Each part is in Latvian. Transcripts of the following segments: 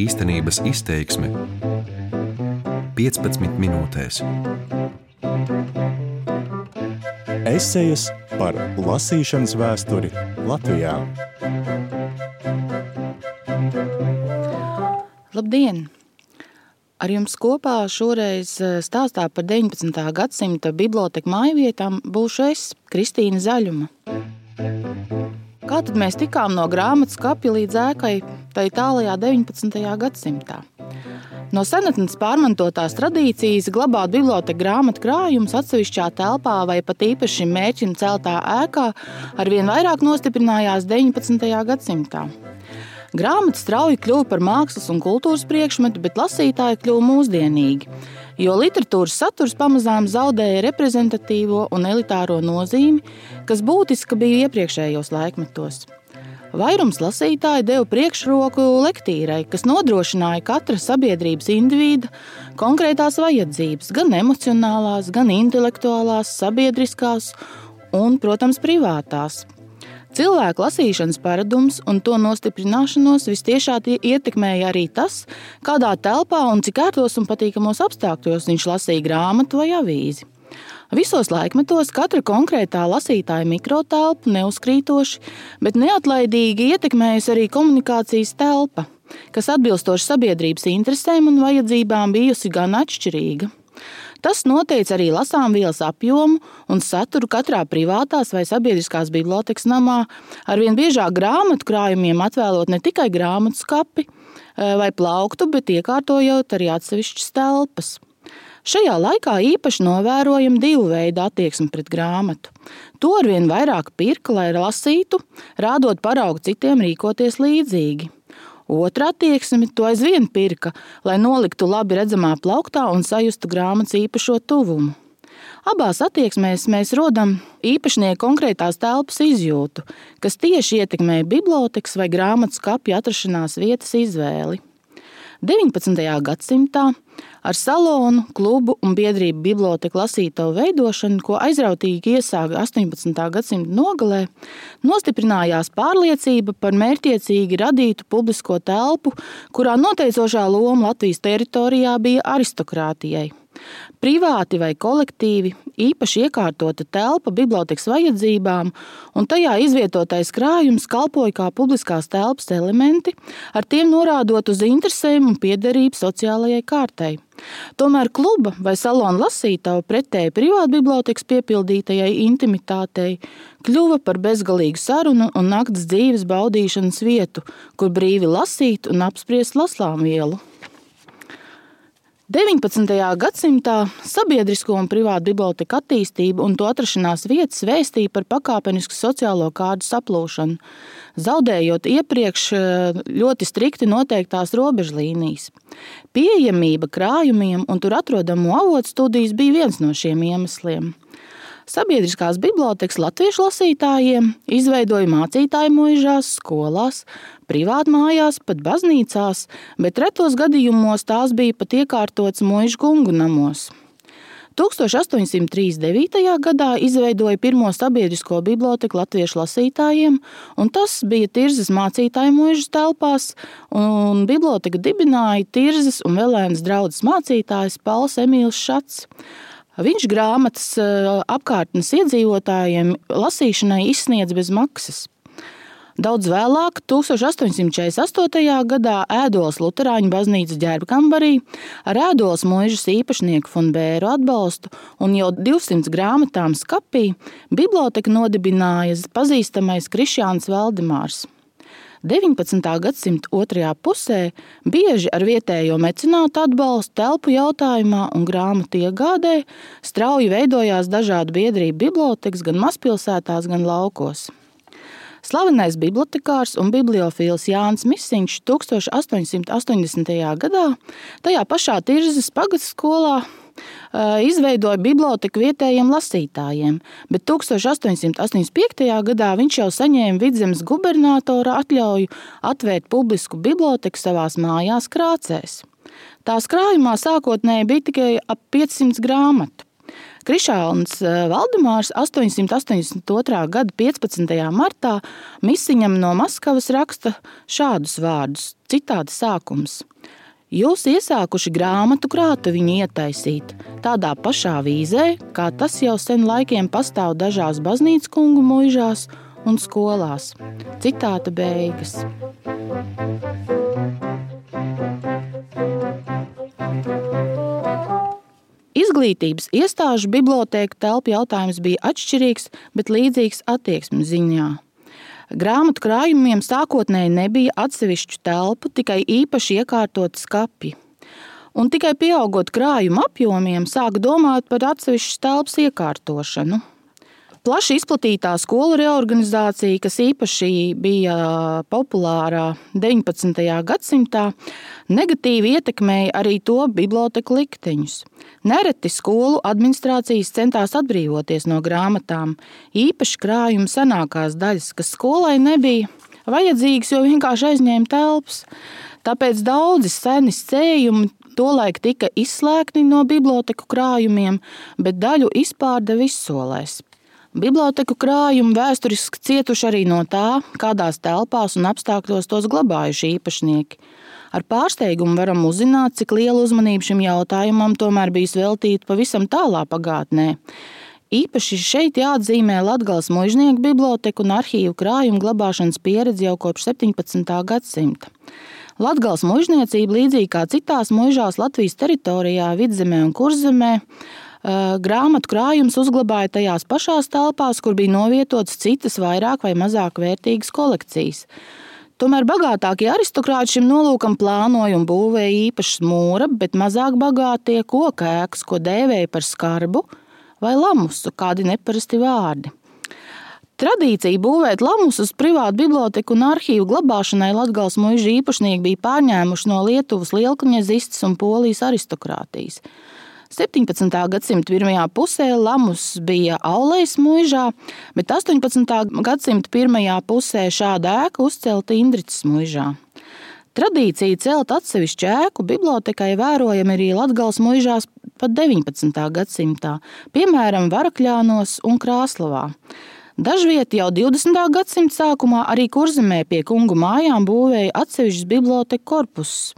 Īstenības izteiksme 15 minūtēs. Esejas par lasīšanas vēsturi Latvijā. Labdien! Ar jums kopā šoreiz eh, stāstā par 19. gadsimta biblioteku mājvietām būšu es, Kristīna Zaļuma. Kā tad mēs tikām no grāmatas kapja līdz ēkai tai tālajā 19. gadsimtā? No senatnes pārmantotās tradīcijas glabāt biblioteka grāmatu krājumus atsevišķā telpā vai pat īpaši mērķim celtā ēkā arvien vairāk nostiprinājās 19. gadsimtā. Grāmatas strauji kļuva par mākslas un kultūras priekšmetu, bet lasītāji kļuva mūsdienīgi, jo literatūras saturs pamazām zaudēja reprezentatīvo un elitāro nozīmi, kas būtiska bija iepriekšējos laikmetos. Vairums lasītāji deva priekšroku lektīrai, kas nodrošināja katra sabiedrības indivīda konkrētās vajadzības, gan emocionālās, gan intelektuālās, sabiedriskās un, protams, privātās. Cilvēku lasīšanas paradums un to nostiprināšanos visciešāk ietekmēja arī tas, kādā telpā un cik ērtos un patīkamos apstākļos viņš lasīja grāmatu vai avīzi. Visos laikmetos katra konkrētā lasītāja mikrotelpa neuzkrītoši, bet neatlaidīgi ietekmējusi arī komunikācijas telpa, kas atbilstoši sabiedrības interesēm un vajadzībām bijusi gan atšķirīga. Tas noteica arī lasāmvielas apjomu un saturu katrā privātās vai sabiedriskās bibliotekas namā, arvien biežāk grāmatu krājumiem atvēlot ne tikai grāmatu skapi eh, vai plauktu, bet iekārtojot arī atsevišķas telpas. Šajā laikā īpaši novērojama divu veidu attieksme pret grāmatu. To arvien vairāk pirka, lai lasītu, rādot paraugu citiem rīkoties līdzīgi. Otra attieksme to aizvien pirka, lai noliktu labi redzamā plauktā un sajustu grāmatas īpašo tuvumu. Abās attieksmēs mēs rodam īpašnieku konkrētās telpas izjūtu, kas tieši ietekmē bibliotekas vai grāmatu skapja atrašanās vietas izvēli. 19. gadsimtā ar salonu, klubu un biedrību biblioteku lasītāju veidošanu, ko aizrautīgi iesāka 18. gadsimta nogalē, nostiprinājās pārliecība par mērķiecīgi radītu publisko telpu, kurā noteicošā loma Latvijas teritorijā bija aristokrātijai. Privāti vai kolektīvi, īpaši iekārtota telpa bibliotekas vajadzībām, un tajā izvietotais krājums kalpoja kā publiskās telpas elementi, ar tiem norādot uz interesēm un piederību sociālajai kārtai. Tomēr kluba vai salona lasītāja pretēji privātbibliotekas piepildītajai intimitātei kļuva par bezgalīgu sarunu un naktas dzīves baudīšanas vietu, kur brīvi lasīt un apspriest lasām vielu. 19. gadsimtā sabiedrisko un privātu biblioteku attīstība un to atrašanās vietas vēstīja par pakāpenisku sociālo kārdu saplūšanu, zaudējot iepriekš eh, ļoti strikti noteiktās robežlīnijas. Pieejamība krājumiem un tur atrodamo avotu studijas bija viens no šiem iemesliem. Sabiedriskās bibliotekas latviešu lasītājiem izveidoja mācītāju mūžās, skolās, privātmājās, pat baznīcās, bet retos gadījumos tās bija pat iekārtotas mūža gungu namos. 1839. gadā izveidoja pirmo sabiedrisko biblioteku latviešu lasītājiem, un tas bija Tirzas mācītāju mūžas telpās, un biblioteku dibināja Tirzas un Velēnas draudzes mācītājs Pauls Emīls Šats. Viņš grāmatas eh, apkārtnes iedzīvotājiem lasīšanai izsniedz bez maksas. Daudz vēlāk, 1848. gadā Ēdolas Lutāņu baznīcas ģērbkambarī ar Ēdolas mūžas īpašnieku Fonbēru atbalstu un jau 200 grāmatām skapī biblioteka nodibināja pazīstamais Krišjāns Valdemārs. 19. gadsimta otrajā pusē bieži ar vietējo mecenātu atbalstu telpu jautājumā un grāmatu iegādē strauji veidojās dažādu biedrību bibliotekas gan mazpilsētās, gan laukos. Slavenais bibliotekārs un bibliofils Jānis Misiņš 1880. gadā tajā pašā Tirzas pagasts skolā izveidoja biblioteku vietējiem lasītājiem, bet 1885. gadā viņš jau saņēma vidzemes gubernatora atļauju atvērt publisku biblioteku savās mājās Krācēs. Tās krājumā sākotnēji bija tikai ap 500 grāmatu. Krišāns eh, Valdemārs 882. gada 15. martā misiņam no Maskavas raksta šādus vārdus, citādi sākums. Jūs iesākuši grāmatu krātuviņu ietaisīt, tādā pašā vīzē, kā tas jau sen laikiem pastāv dažās baznīcas kungu mūžās un skolās. Citāta beigas. Izglītības iestāžu bibliotēku telpu jautājums bija atšķirīgs, bet līdzīgs attieksmes ziņā. Grāmatu krājumiem sākotnēji nebija atsevišķu telpu, tikai īpaši iekārtoti skati. Un tikai pieaugot krājuma apjomiem, sāka domāt par atsevišķu telpas iekārtošanu. Plaši izplatītā skolu reorganizācija, kas īpaši bija populāra 19. gadsimtā, negatīvi ietekmēja arī to biblioteku likteņus. Nereti skolu administrācijas centās atbrīvoties no grāmatām, īpaši krājuma senākās daļas, kas skolai nebija vajadzīgas, jo vienkārši aizņēma telpas. Tāpēc daudzi seni sējumi tolaik tika izslēgti no biblioteku krājumiem, bet daļu izpārda visolēs. Bibliotēku krājumi vēsturiski cietuši arī no tā, kādās telpās un apstākļos tos glabājuši īpašnieki. Ar pārsteigumu varam uzzināt, cik liela uzmanība šim jautājumam tomēr bijis veltīta pavisam tālā pagātnē. Īpaši šeit jāatzīmē Latvijas mužnieku biblioteku un arhīvu krājumu glabāšanas pieredze jau kopš 17. gadsimta. Latvijas mužniecība, līdzīgi kā citās mužās Latvijas teritorijā, vidzemē un kurzemē, grāmatu krājums uzglabāja tajās pašās telpās, kur bija novietotas citas vairāk vai mazāk vērtīgas kolekcijas. Tomēr bagātākie aristokrāti šim nolūkam plānoja un būvēja īpašas mūra, bet mazāk bagātie koku ēkas, ko dēvēja par skarbu vai lamusu, kādi neparasti vārdi. Tradīcija būvēt lamus uz privātu biblioteku un arhīvu glabāšanai Latvijas mūža īpašnieki bija pārņēmuši no Lietuvas lielkņazistas un polijas aristokrātijas. 17. gadsimta pirmajā pusē Lamus bija Aulējas mūžā, bet 18. gadsimta pirmajā pusē šāda ēka uzcelta Indričs mūžā. Tradīcija celt atsevišķu ēku bibliotekai vērojama arī Latvijas mūžās pat 19. gadsimtā, piemēram, Varakļānos un Krāslavā. Dažviet jau 20. gadsimta sākumā arī kurzemē pie kungu mājām būvēja atsevišķus biblioteku korpusus.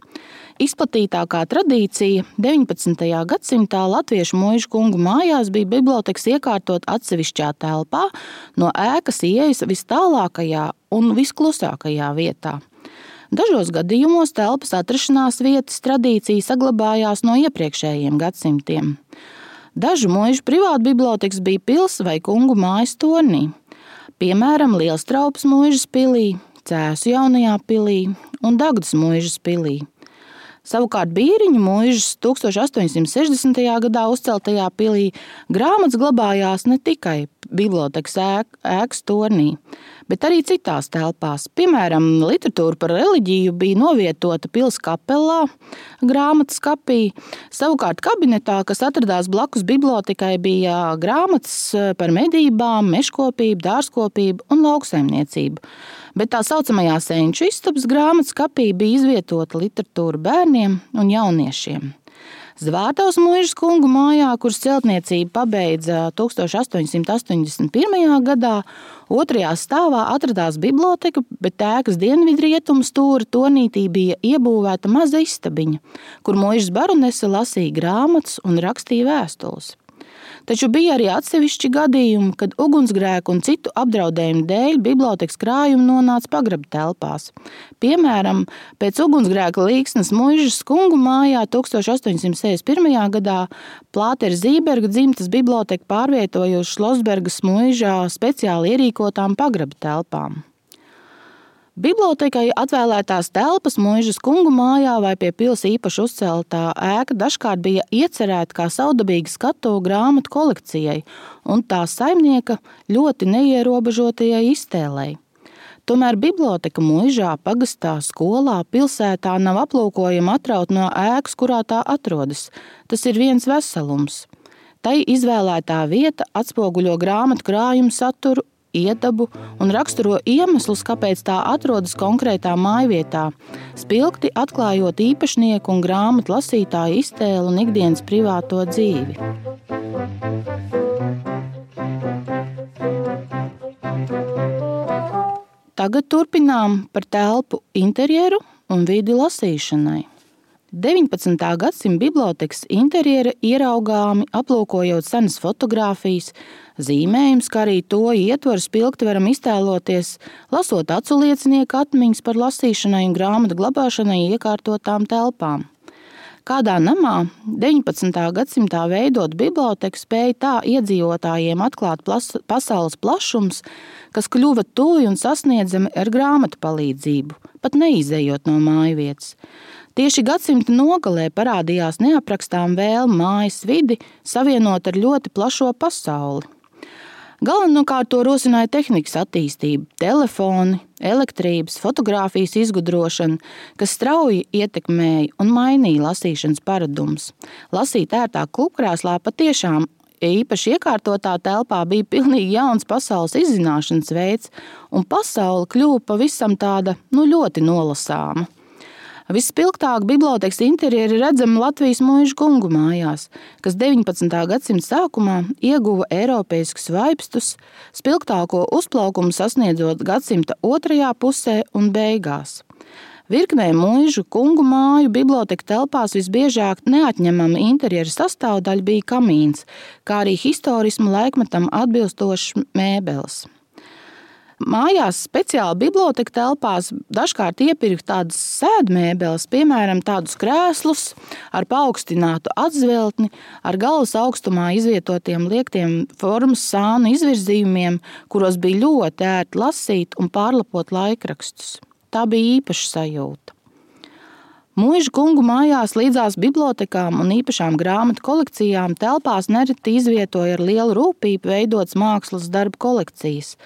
Izplatītākā tradīcija 19. gadsimtā latviešu mūža kungu mājās bija bibliotekas iekārtot atsevišķā telpā, no ēkas ieejas vis tālākajā un visklusākajā vietā. Dažos gadījumos telpas atrašanās vietas tradīcija saglabājās no iepriekšējiem gadsimtiem. Dažu mūžu privātu bibliotekas bija pilsēta vai kungu mājas tornī, piemēram, Lielstraupas mūžas pilī, Cēsu jaunajā pilī un Dagdas mūžas pilī. Savukārt Bīriņu mūžas 1860. gadā uzceltajā pilī grāmatas glabājās ne tikai bibliotekas ēk, ēkas tornī, bet arī citās telpās. Piemēram, literatūra par reliģiju bija novietota pilsētas kapelā, grāmatas kapī. Savukārt kabinetā, kas atradās blakus bibliotekai, bija grāmatas par medībām, meškopību, dārzkopību un lauksaimniecību bet tā saucamajā senču istabas grāmatas kapī bija izvietota literatūra bērniem un jauniešiem. Zvārtaus mūžas kungu mājā, kuras celtniecību pabeidza 1881. gadā, otrajā stāvā atradās biblioteka, bet ēkas dienvidrietumu stūra tonītī bija iebūvēta maza istabiņa, kur mūžas baronese lasīja grāmatas un rakstīja vēstules. Taču bija arī atsevišķi gadījumi, kad ugunsgrēku un citu apdraudējumu dēļ bibliotekas krājumi nonāca pagraba telpās. Piemēram, pēc ugunsgrēka līksnes mužas kungu mājā 1861. gadā Plātera Zīberga dzimtas biblioteka pārvietojuši Šlosbergas mužā speciāli ierīkotām pagraba telpām. Bibliotekai atvēlētās telpas mūžas kungu mājā vai pie pilsētas īpaši uzceltā ēka dažkārt bija iecerēta kā saudabīga skatu grāmatu kolekcijai un tā saimnieka ļoti neierobežotajai iztēlei. Tomēr biblioteka mūžā, pagastā, skolā, pilsētā nav aplūkojama atraut no ēkas, kurā tā atrodas. Tas ir viens veselums. Tai izvēlētā vieta atspoguļo grāmatu krājumu saturu iedabu un raksturo iemeslus, kāpēc tā atrodas konkrētā mājvietā, spilgti atklājot īpašnieku un grāmatu lasītāju iztēlu un ikdienas privāto dzīvi. Tagad turpinām par telpu interjeru un vidi lasīšanai. 19. gadsimta bibliotekas interjera ieraugāmi, aplūkojot senas fotogrāfijas, zīmējums, kā arī to ietvaru spilgti varam iztēloties, lasot acu liecinieku atmiņas par lasīšanai un grāmatu glabāšanai iekārtotām telpām. Kādā namā 19. gadsimtā veidot biblioteku spēja tā iedzīvotājiem atklāt plas, pasaules plašums, kas kļuva tuvi un sasniedzami ar grāmatu palīdzību, pat neizejot no mājvietas. Tieši gadsimta nogalē parādījās neaprakstām vēlme mājas vidi savienot ar ļoti plašo pasauli. Galvenokārt to rosināja tehnikas attīstība, telefoni, elektrības, fotografijas izgudrošana, kas strauji ietekmēja un mainīja lasīšanas paradumus. Lasīt ērtā klubkrēslā patiešām īpaši iekārtotā telpā bija pilnīgi jauns pasaules izzināšanas veids, un pasaule kļuva pavisam tāda nu, ļoti nolasāma. Vispilgtāk bibliotekas interjeri redzami Latvijas mūža kungu mājās, kas 19. gadsimta sākumā ieguva eiropeiskus vaipstus, spilgtāko uzplaukumu sasniedzot gadsimta otrajā pusē un beigās. Virknē mūžu kungu māju biblioteka telpās visbiežāk neatņemama interjera sastāvdaļa bija kamīns, kā arī historismu laikmetam atbilstošs mēbeles. Mājās speciāli biblioteka telpās dažkārt iepirkt tādas sēdmēbeles, piemēram, tādus krēslus ar paaugstinātu atzveltni, ar galvas augstumā izvietotiem liektiem formas sānu izvirzījumiem, kuros bija ļoti ērti lasīt un pārlapot laikrakstus. Tā bija īpaša sajūta. Mūža kungu mājās līdzās bibliotekām un īpašām grāmatu kolekcijām telpās nereti izvietoja ar lielu rūpību veidotas mākslas darbu kolekcijas,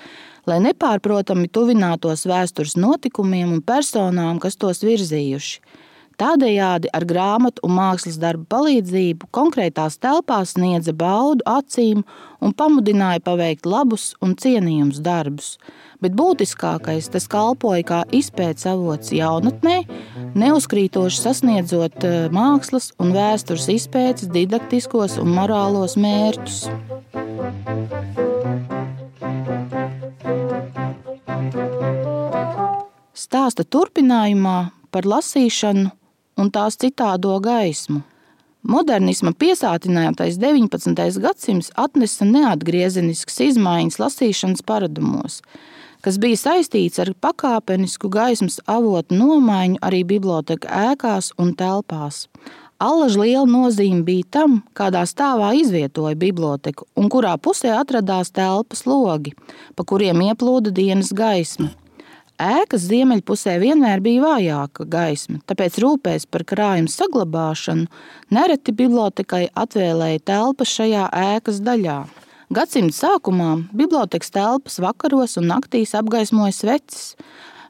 lai nepārprotami tuvinātos vēstures notikumiem un personām, kas tos virzījuši. Tādējādi ar grāmatu un mākslas darbu palīdzību konkrētās telpās sniedza baudu acīm un pamudināja paveikt labus un cienījumus darbus. Bet būtiskākais tas kalpoja kā izpētes avots jaunatnē, neuzkrītoši sasniedzot eh, mākslas un vēstures izpētes didaktiskos un morālos mērķus. Stāsta turpinājumā par lasīšanu un tās citādo gaismu. Modernisma piesātinātais 19. gadsimts atnesa neatgriezeniskas izmaiņas lasīšanas paradumos, kas bija saistīts ar pakāpenisku gaismas avotu nomaiņu arī biblioteka ēkās un telpās. Allaž liela nozīme bija tam, kādā stāvā izvietoja biblioteku un kurā pusē atradās telpas logi, pa kuriem ieplūda dienas gaisma. Ēkas ziemeļpusē vienmēr bija vājāka gaisma, tāpēc rūpēs par krājumu saglabāšanu nereti bibliotekai atvēlēja telpas šajā ēkas daļā. Gadsimta sākumā bibliotekas telpas vakaros un naktīs apgaismoja sveces,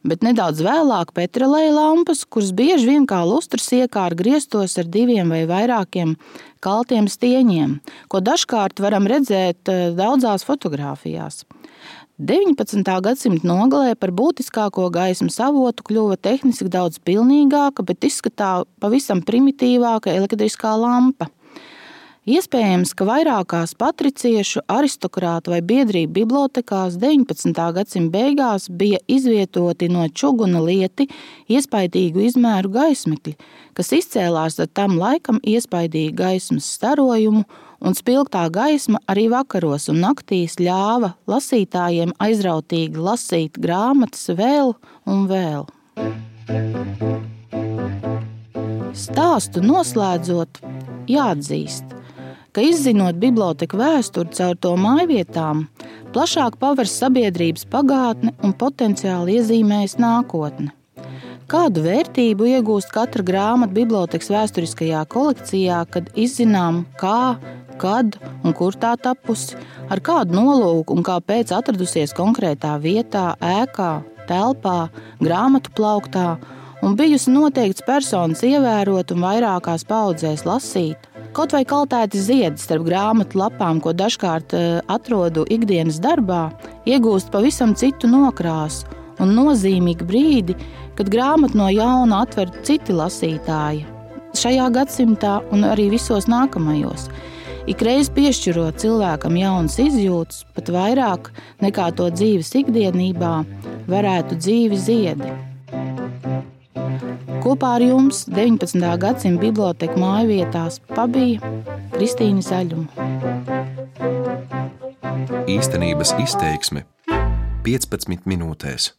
bet nedaudz vēlāk petrolēja lampas, kuras bieži vien kā lustras iekāra griestos ar diviem vai vairākiem kaltiem stieņiem, ko dažkārt varam redzēt eh, daudzās fotografijās. 19. gadsimta nogalē par būtiskāko gaismas avotu kļuva tehniski daudz pilnīgāka, bet izskatā pavisam primitīvāka elektriskā lampa. Iespējams, ka vairākās patriciešu, aristokrātu vai biedrību bibliotekās 19. gadsimta beigās bija izvietoti no čuguna lieti iespaidīgu izmēru gaismekļi, kas izcēlās ar tam laikam iespaidīgu gaismas starojumu, un spilgtā gaisma arī vakaros un naktīs ļāva lasītājiem aizrautīgi lasīt grāmatas vēl un vēl. Stāstu noslēdzot, jāatzīst, ka izzinot biblioteku vēsturi caur to mājvietām, plašāk paver sabiedrības pagātne un potenciāli iezīmējas nākotne. Kādu vērtību iegūst katra grāmata bibliotekas vēsturiskajā kolekcijā, kad izzinām, kā, kad un kur tā tapusi, ar kādu nolūku un kāpēc atradusies konkrētā vietā, ēkā, telpā, grāmatu plauktā un bijusi noteikts personas ievērot un vairākās paudzēs lasīt, Kaut vai kaltēti ziedi starp grāmatu lapām, ko dažkārt eh, atrodu ikdienas darbā, iegūst pavisam citu nokrāsu un nozīmīgu brīdi, kad grāmatu no jauna atver citi lasītāji. Šajā gadsimtā un arī visos nākamajos. ikreiz piešķirot cilvēkam jaunas izjūtas, pat vairāk nekā to dzīves ikdienībā, varētu dzīvi ziedi. Kopā ar jums 19. gadsimta biblioteka mājvietās pabija Kristīna Zaļuma. Īstenības izteiksme 15 minūtēs.